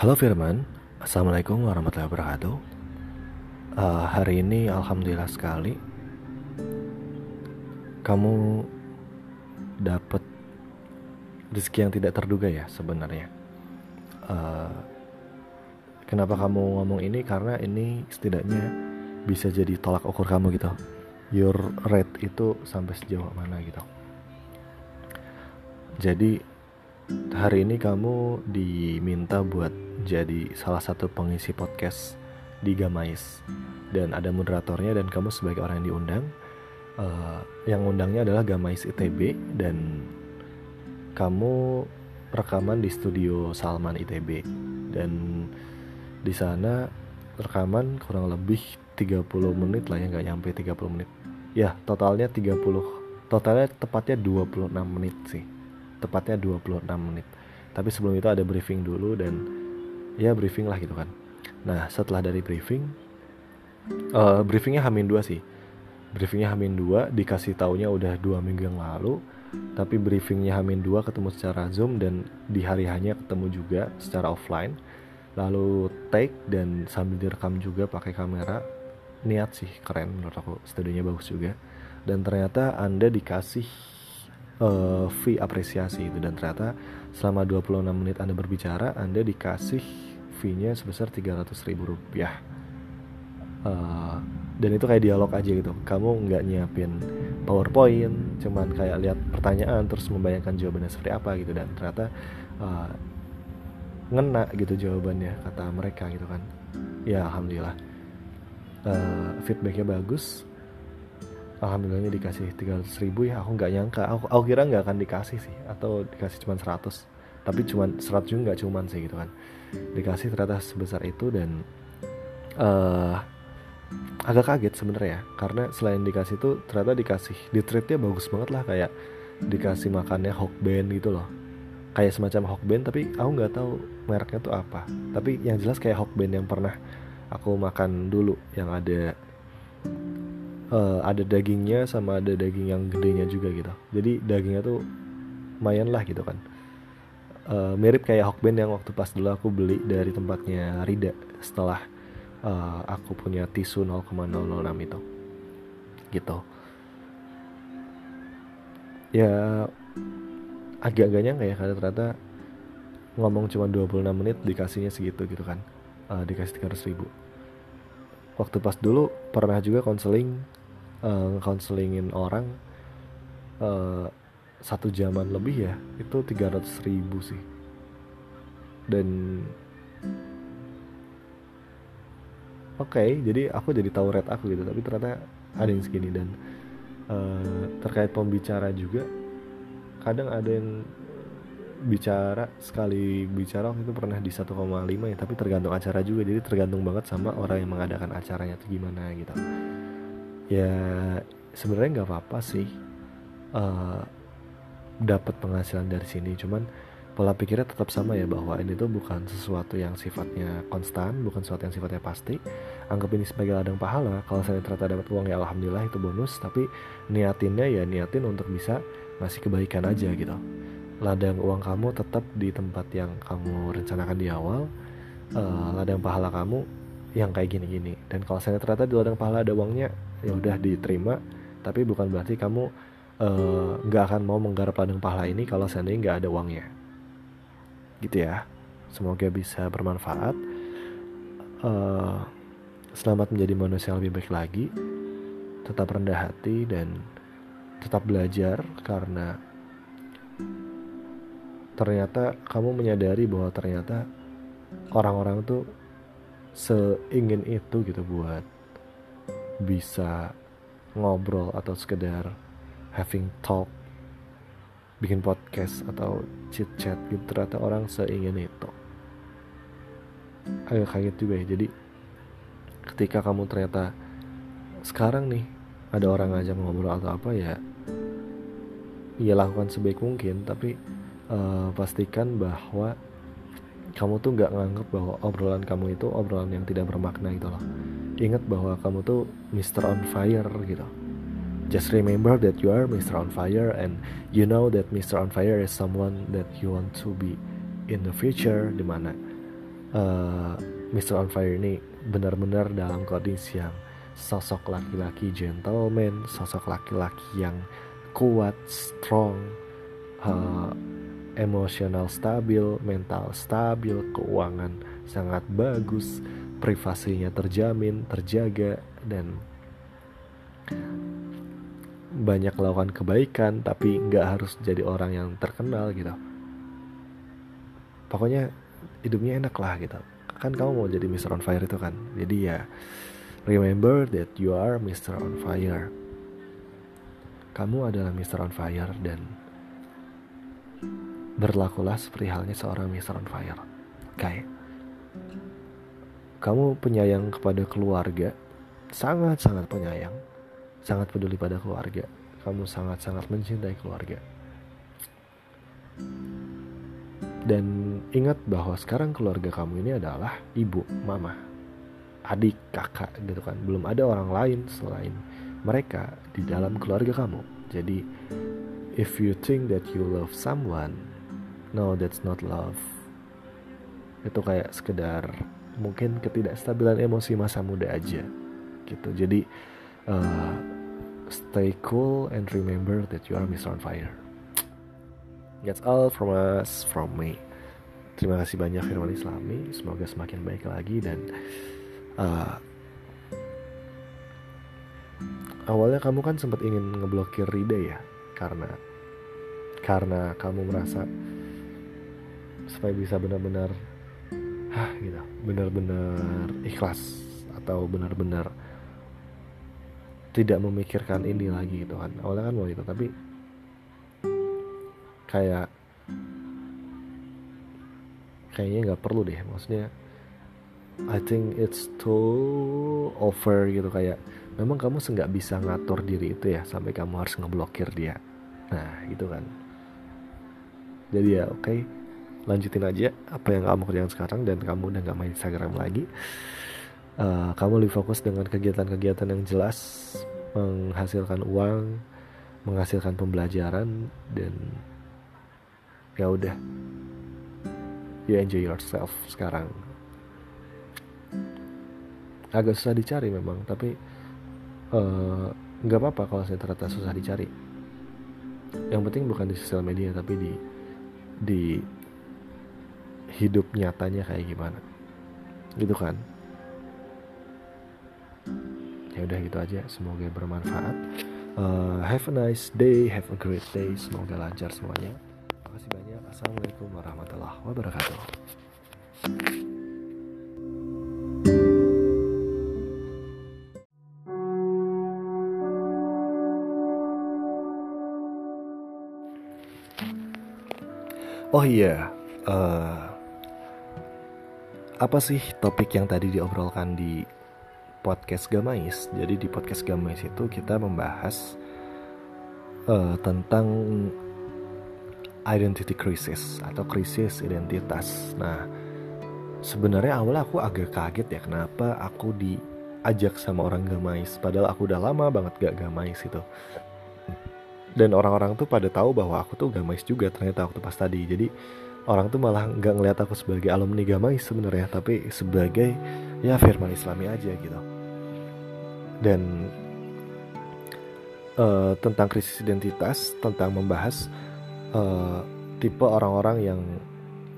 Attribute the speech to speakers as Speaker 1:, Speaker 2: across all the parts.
Speaker 1: Halo Firman, Assalamualaikum warahmatullahi wabarakatuh. Uh, Hari ini Alhamdulillah sekali Kamu dapat rezeki yang tidak terduga ya sebenarnya. Uh, Kenapa kamu ngomong ini? Karena ini setidaknya bisa jadi tolak ukur kamu gitu. Your rate itu sampai sejauh mana gitu. Jadi hari ini kamu diminta buat jadi salah satu pengisi podcast di Gamais. Dan ada moderatornya dan kamu sebagai orang yang diundang. Uh, yang undangnya adalah Gamais ITB dan kamu rekaman di studio Salman ITB dan di sana rekaman kurang lebih 30 menit lah ya nggak nyampe 30 menit. Ya totalnya 30 totalnya tepatnya 26 menit sih. Tepatnya 26 menit. Tapi sebelum itu ada briefing dulu dan ya briefing lah gitu kan. Nah setelah dari briefing uh, briefingnya Hamin dua sih. Briefingnya Hamin dua dikasih taunya udah dua minggu yang lalu tapi briefingnya Hamin dua ketemu secara zoom dan di hari hanya ketemu juga secara offline. Lalu take dan sambil direkam juga pakai kamera niat sih keren menurut aku. Studionya bagus juga. Dan ternyata anda dikasih uh, fee apresiasi itu dan ternyata selama 26 menit anda berbicara anda dikasih fee-nya sebesar 300 ribu rupiah. Uh, dan itu kayak dialog aja gitu. Kamu nggak nyiapin powerpoint cuman kayak lihat pertanyaan terus membayangkan jawabannya seperti apa gitu. Dan ternyata uh, ngena gitu jawabannya kata mereka gitu kan. Ya alhamdulillah. Uh, feedbacknya bagus. Alhamdulillahnya dikasih 300 ribu ya. Aku nggak nyangka. Aku, aku kira nggak akan dikasih sih. Atau dikasih cuma 100 tapi cuma 100 juga nggak cuman sih gitu kan. Dikasih ternyata sebesar itu dan uh, agak kaget sebenarnya. Karena selain dikasih itu ternyata dikasih di treatnya bagus banget lah. Kayak dikasih makannya band gitu loh. Kayak semacam band tapi aku nggak tahu mereknya tuh apa. Tapi yang jelas kayak band yang pernah aku makan dulu. Yang ada uh, ada dagingnya sama ada daging yang gedenya juga gitu. Jadi dagingnya tuh lumayan lah gitu kan uh, mirip kayak Hawkband yang waktu pas dulu aku beli dari tempatnya Rida setelah uh, aku punya tisu 0,006 itu. Gitu. Ya agak-agak nyangka ya karena ternyata ngomong cuma 26 menit dikasihnya segitu gitu kan. Uh, dikasih 300 ribu. Waktu pas dulu pernah juga konseling uh, konselingin orang uh, satu jaman lebih ya itu 300 ribu sih. Dan oke okay, jadi aku jadi tahu rate aku gitu tapi ternyata ada yang segini. Dan uh, terkait pembicara juga kadang ada yang bicara sekali bicara waktu itu pernah di 1,5 ya tapi tergantung acara juga. Jadi tergantung banget sama orang yang mengadakan acaranya itu gimana gitu. Ya sebenarnya nggak apa-apa sih. Uh, dapat penghasilan dari sini. Cuman pola pikirnya tetap sama ya bahwa ini tuh bukan sesuatu yang sifatnya konstan bukan sesuatu yang sifatnya pasti. Anggap ini sebagai ladang pahala. Kalau saya ternyata dapat uang ya alhamdulillah itu bonus. Tapi niatinnya ya niatin untuk bisa ngasih kebaikan aja gitu. Ladang uang kamu tetap di tempat yang kamu rencanakan di awal. Uh, ladang pahala kamu yang kayak gini-gini. Dan kalau saya ternyata di ladang pahala ada uangnya ya udah diterima. Tapi bukan berarti kamu nggak uh, akan mau menggarap ladang pahala ini kalau seandainya nggak ada uangnya. Gitu ya. Semoga bisa bermanfaat. Uh, selamat menjadi manusia yang lebih baik lagi. Tetap rendah hati dan tetap belajar karena ternyata kamu menyadari bahwa ternyata orang-orang tuh seingin itu gitu buat bisa ngobrol atau sekedar having talk bikin podcast atau chit chat gitu ternyata orang seingin itu agak kaget juga ya jadi ketika kamu ternyata sekarang nih ada orang ngajak ngobrol atau apa ya ya lakukan sebaik mungkin tapi uh, pastikan bahwa kamu tuh nggak nganggap bahwa obrolan kamu itu obrolan yang tidak bermakna gitu loh ingat bahwa kamu tuh Mr. on fire gitu Just remember that you are Mr. On Fire and you know that Mr. On Fire is someone that you want to be in the future di mana uh, Mr. On Fire ini benar-benar dalam kondisi yang sosok laki-laki gentleman, sosok laki-laki yang kuat, strong, uh, emosional stabil, mental stabil, keuangan sangat bagus, privasinya terjamin, terjaga, dan banyak melakukan kebaikan tapi nggak harus jadi orang yang terkenal gitu pokoknya hidupnya enak lah gitu kan kamu mau jadi Mr. On Fire itu kan jadi ya remember that you are Mr. On Fire kamu adalah Mr. On Fire dan berlakulah seperti halnya seorang Mr. On Fire kayak kamu penyayang kepada keluarga sangat-sangat penyayang sangat peduli pada keluarga kamu sangat-sangat mencintai keluarga dan ingat bahwa sekarang keluarga kamu ini adalah ibu, mama, adik, kakak gitu kan. Belum ada orang lain selain mereka di dalam keluarga kamu. Jadi if you think that you love someone, no that's not love. Itu kayak sekedar mungkin ketidakstabilan emosi masa muda aja gitu. Jadi uh, stay cool and remember that you are Mr. On Fire. That's all from us, from me. Terima kasih banyak Firman Islami. Semoga semakin baik lagi dan uh, awalnya kamu kan sempat ingin ngeblokir Rida ya karena karena kamu merasa supaya bisa benar-benar hah gitu benar-benar ikhlas atau benar-benar tidak memikirkan ini lagi gitu kan. Awalnya kan mau itu tapi kayak kayaknya nggak perlu deh. Maksudnya I think it's too over gitu. Kayak memang kamu nggak bisa ngatur diri itu ya sampai kamu harus ngeblokir dia. Nah gitu kan. Jadi ya oke okay, lanjutin aja apa yang kamu kerjakan sekarang dan kamu udah nggak main Instagram lagi uh, kamu lebih fokus dengan kegiatan-kegiatan yang jelas menghasilkan uang menghasilkan pembelajaran dan ya udah. You enjoy yourself sekarang. Agak susah dicari memang tapi eh, nggak uh, apa-apa kalau saya ternyata susah dicari. Yang penting bukan di sosial media tapi di di hidup nyatanya kayak gimana. Gitu kan ya udah gitu aja semoga bermanfaat uh, have a nice day have a great day semoga lancar semuanya kasih banyak. Assalamualaikum warahmatullahi wabarakatuh. Oh iya, uh, apa sih topik yang tadi diobrolkan di podcast Gamais? Jadi di podcast Gamais itu kita membahas uh, tentang identity crisis atau krisis identitas. Nah, sebenarnya awalnya aku agak kaget ya kenapa aku diajak sama orang gamais padahal aku udah lama banget gak gamais itu. Dan orang-orang tuh pada tahu bahwa aku tuh gamais juga ternyata waktu pas tadi. Jadi orang tuh malah nggak ngeliat aku sebagai alumni gamais sebenarnya, tapi sebagai ya firman Islami aja gitu. Dan uh, tentang krisis identitas, tentang membahas uh, tipe orang-orang yang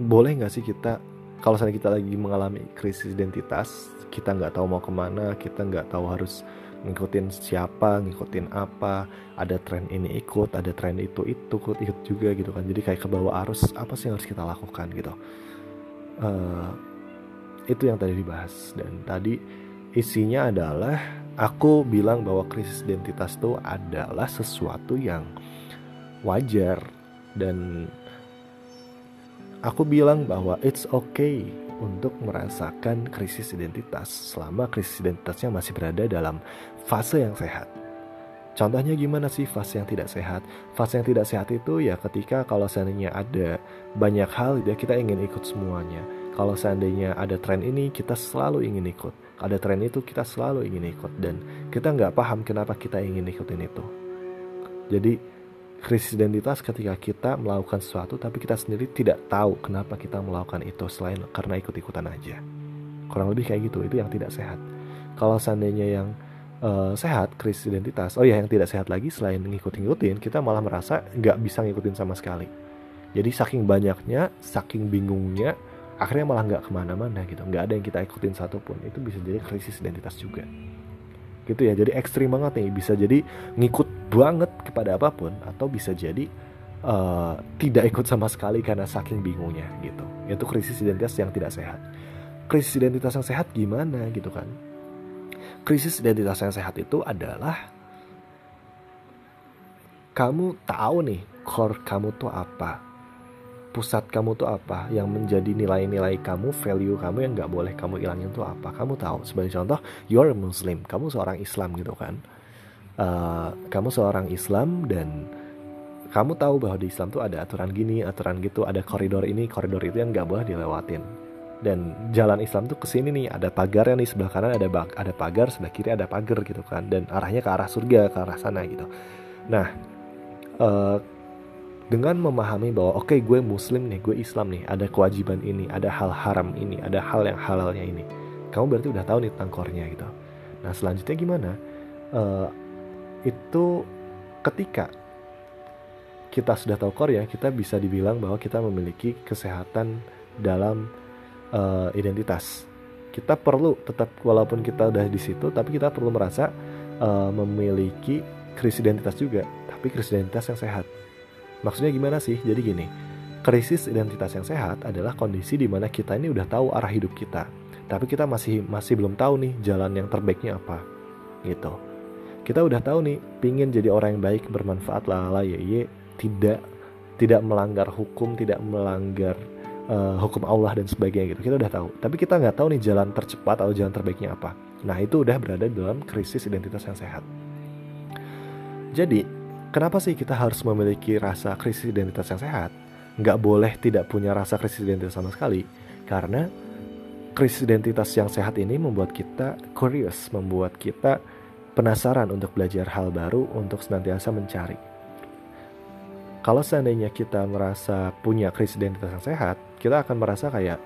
Speaker 1: boleh nggak sih kita kalau misalnya kita lagi mengalami krisis identitas kita nggak tahu mau ke mana kita nggak tahu harus ngikutin siapa ngikutin apa ada tren ini ikut ada tren itu itu ikut ikut juga gitu kan. Jadi kayak ke bawah arus apa sih yang harus kita lakukan gitu? Uh, itu yang tadi dibahas. Dan tadi isinya adalah aku bilang bahwa krisis identitas itu adalah sesuatu yang wajar dan aku bilang bahwa it's okay untuk merasakan krisis identitas selama krisis identitasnya masih berada dalam fase yang sehat. Contohnya gimana sih fase yang tidak sehat? Fase yang tidak sehat itu ya ketika kalau seandainya ada banyak hal ya kita ingin ikut semuanya. Kalau seandainya ada tren ini kita selalu ingin ikut. Ada tren itu kita selalu ingin ikut dan kita nggak paham kenapa kita ingin ikutin itu. Jadi krisis identitas ketika kita melakukan sesuatu tapi kita sendiri tidak tahu kenapa kita melakukan itu selain karena ikut-ikutan aja. Kurang lebih kayak gitu itu yang tidak sehat. Kalau seandainya yang uh, sehat krisis identitas oh ya yang tidak sehat lagi selain ngikut-ngikutin kita malah merasa nggak bisa ngikutin sama sekali. Jadi saking banyaknya saking bingungnya akhirnya malah nggak ke mana-mana gitu. Nggak ada yang kita ikutin satupun. Itu bisa jadi krisis identitas juga gitu ya. Jadi ekstrim banget nih. Bisa jadi ngikut banget kepada apa pun atau bisa jadi uh, tidak ikut sama sekali karena saking bingungnya gitu. Itu krisis identitas yang tidak sehat. Krisis identitas yang sehat gimana gitu kan? Krisis identitas yang sehat itu adalah kamu tahu nih core kamu tuh apa pusat kamu tuh apa? Yang menjadi nilai-nilai kamu value kamu yang nggak boleh kamu ilangin tuh apa? Kamu tahu. Sebagai contoh you're a muslim. Kamu seorang Islam gitu kan? Uh, kamu seorang Islam dan kamu tahu bahwa di Islam tuh ada aturan gini aturan gitu ada koridor ini koridor itu yang nggak boleh dilewatin. Dan jalan Islam tuh ke sini nih ada pagar yang di sebelah kanan ada bak ada pagar sebelah kiri ada pagar gitu kan? Dan arahnya ke arah surga ke arah sana gitu. Nah uh, dengan memahami bahwa oke okay, gue muslim nih gue Islam nih ada kewajiban ini ada hal haram ini ada hal yang halalnya ini. Kamu berarti udah tahu nih tentang core-nya gitu. Nah selanjutnya gimana? Uh, itu ketika kita sudah tahu core ya kita bisa dibilang bahwa kita memiliki kesehatan dalam uh, identitas. Kita perlu tetap walaupun kita udah di situ tapi kita perlu merasa uh, memiliki krisis identitas juga tapi krisis identitas yang sehat Maksudnya gimana sih? Jadi gini, krisis identitas yang sehat adalah kondisi di mana kita ini udah tahu arah hidup kita, tapi kita masih masih belum tahu nih jalan yang terbaiknya apa, gitu. Kita udah tahu nih, pingin jadi orang yang baik, bermanfaat, lala, ye, ye, tidak tidak melanggar hukum, tidak melanggar uh, hukum Allah dan sebagainya gitu. Kita udah tahu, tapi kita nggak tahu nih jalan tercepat atau jalan terbaiknya apa. Nah itu udah berada dalam krisis identitas yang sehat. Jadi Kenapa sih kita harus memiliki rasa krisis identitas yang sehat? Nggak boleh tidak punya rasa krisis identitas sama sekali. Karena krisis identitas yang sehat ini membuat kita curious, membuat kita penasaran untuk belajar hal baru, untuk senantiasa mencari. Kalau seandainya kita merasa punya krisis identitas yang sehat, kita akan merasa kayak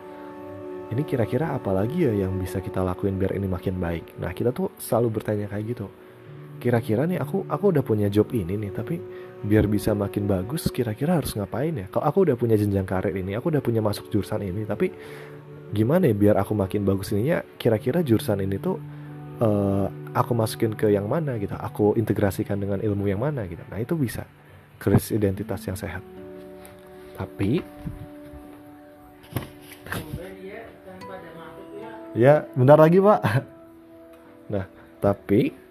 Speaker 1: ini kira-kira apa lagi ya yang bisa kita lakuin biar ini makin baik. Nah, kita tuh selalu bertanya kayak gitu kira-kira nih aku aku udah punya job ini nih tapi biar bisa makin bagus kira-kira harus ngapain ya? Kalau aku udah punya jenjang karir ini aku udah punya masuk jurusan ini tapi gimana ya biar aku makin bagus ininya? Kira-kira jurusan ini tuh uh, aku masukin ke yang mana gitu? Aku integrasikan dengan ilmu yang mana gitu? Nah itu bisa. Krisis identitas yang sehat. Tapi ya bentar lagi pak. Nah tapi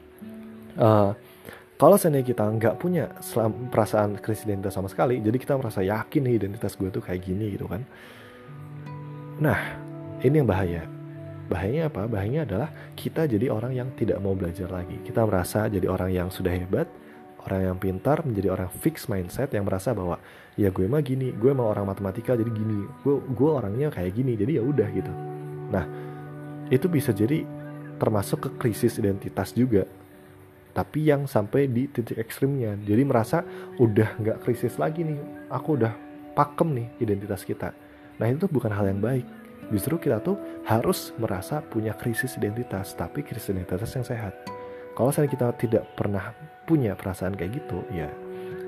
Speaker 1: uh, kalau seandainya kita nggak punya perasaan krisis identitas sama sekali, jadi kita merasa yakin nih identitas gue tuh kayak gini gitu kan. Nah, ini yang bahaya. Bahayanya apa? Bahayanya adalah kita jadi orang yang tidak mau belajar lagi. Kita merasa jadi orang yang sudah hebat, orang yang pintar, menjadi orang fix mindset yang merasa bahwa ya gue mah gini, gue mah orang matematika jadi gini, gue gue orangnya kayak gini, jadi ya udah gitu. Nah, itu bisa jadi termasuk ke krisis identitas juga tapi yang sampai di titik ekstrimnya. Jadi merasa udah nggak krisis lagi nih. Aku udah pakem nih identitas kita. Nah itu bukan hal yang baik. Justru kita tuh harus merasa punya krisis identitas tapi krisis identitas yang sehat. Kalau saya kita tidak pernah punya perasaan kayak gitu ya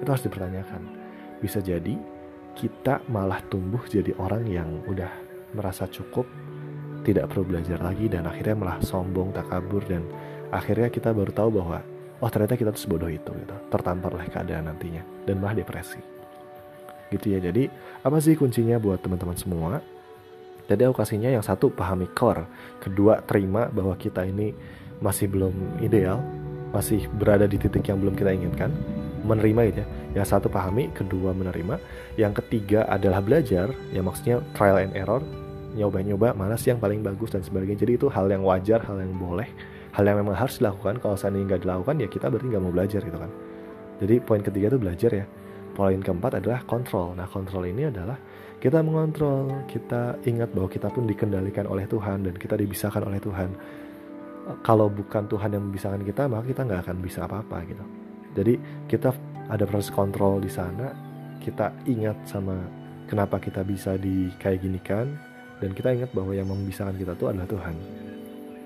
Speaker 1: itu harus dipertanyakan. Bisa jadi kita malah tumbuh jadi orang yang udah merasa cukup tidak perlu belajar lagi dan akhirnya malah sombong takabur dan akhirnya kita baru tahu bahwa oh ternyata kita tuh sebodoh itu gitu. Tertampar oleh keadaan nantinya dan malah depresi. Gitu ya jadi apa sih kuncinya buat teman-teman semua? Jadi aku kasihnya yang satu pahami core. Kedua terima bahwa kita ini masih belum ideal masih berada di titik yang belum kita inginkan menerima itu ya. Yang satu pahami kedua menerima. Yang ketiga adalah belajar ya maksudnya trial and error. Nyoba-nyoba mana sih yang paling bagus dan sebagainya. Jadi itu hal yang wajar hal yang boleh hal yang memang harus dilakukan kalau seandainya nggak dilakukan ya kita berarti nggak mau belajar gitu kan. Jadi poin ketiga itu belajar ya. Poin keempat adalah kontrol. Nah kontrol ini adalah kita mengontrol kita ingat bahwa kita pun dikendalikan oleh Tuhan dan kita dibisahkan oleh Tuhan. Kalau bukan Tuhan yang membisahkan kita maka kita nggak akan bisa apa-apa gitu. Jadi kita ada proses kontrol di sana. Kita ingat sama kenapa kita bisa di kayak gini kan dan kita ingat bahwa yang membisarkan kita tuh adalah Tuhan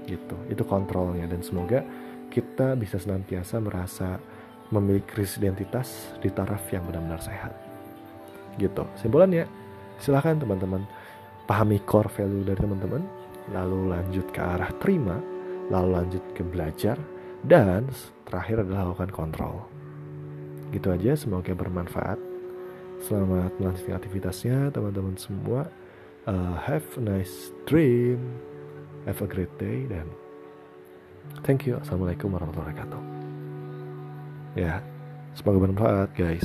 Speaker 1: gitu. Itu kontrolnya. Dan semoga kita bisa senantiasa merasa memiliki krisis identitas di taraf yang benar-benar sehat. Gitu. Simpulannya silahkan teman-teman. Pahami core value dari teman-teman lalu lanjut ke arah terima lalu lanjut ke belajar dan terakhir adalah lakukan kontrol. Gitu aja semoga bermanfaat. Selamat melanjutkan aktivitasnya teman-teman semua. Uh, have a nice dream have a great day dan thank you. Assalamualaikum warahmatullahi wabarakatuh. Ya semoga bermanfaat guys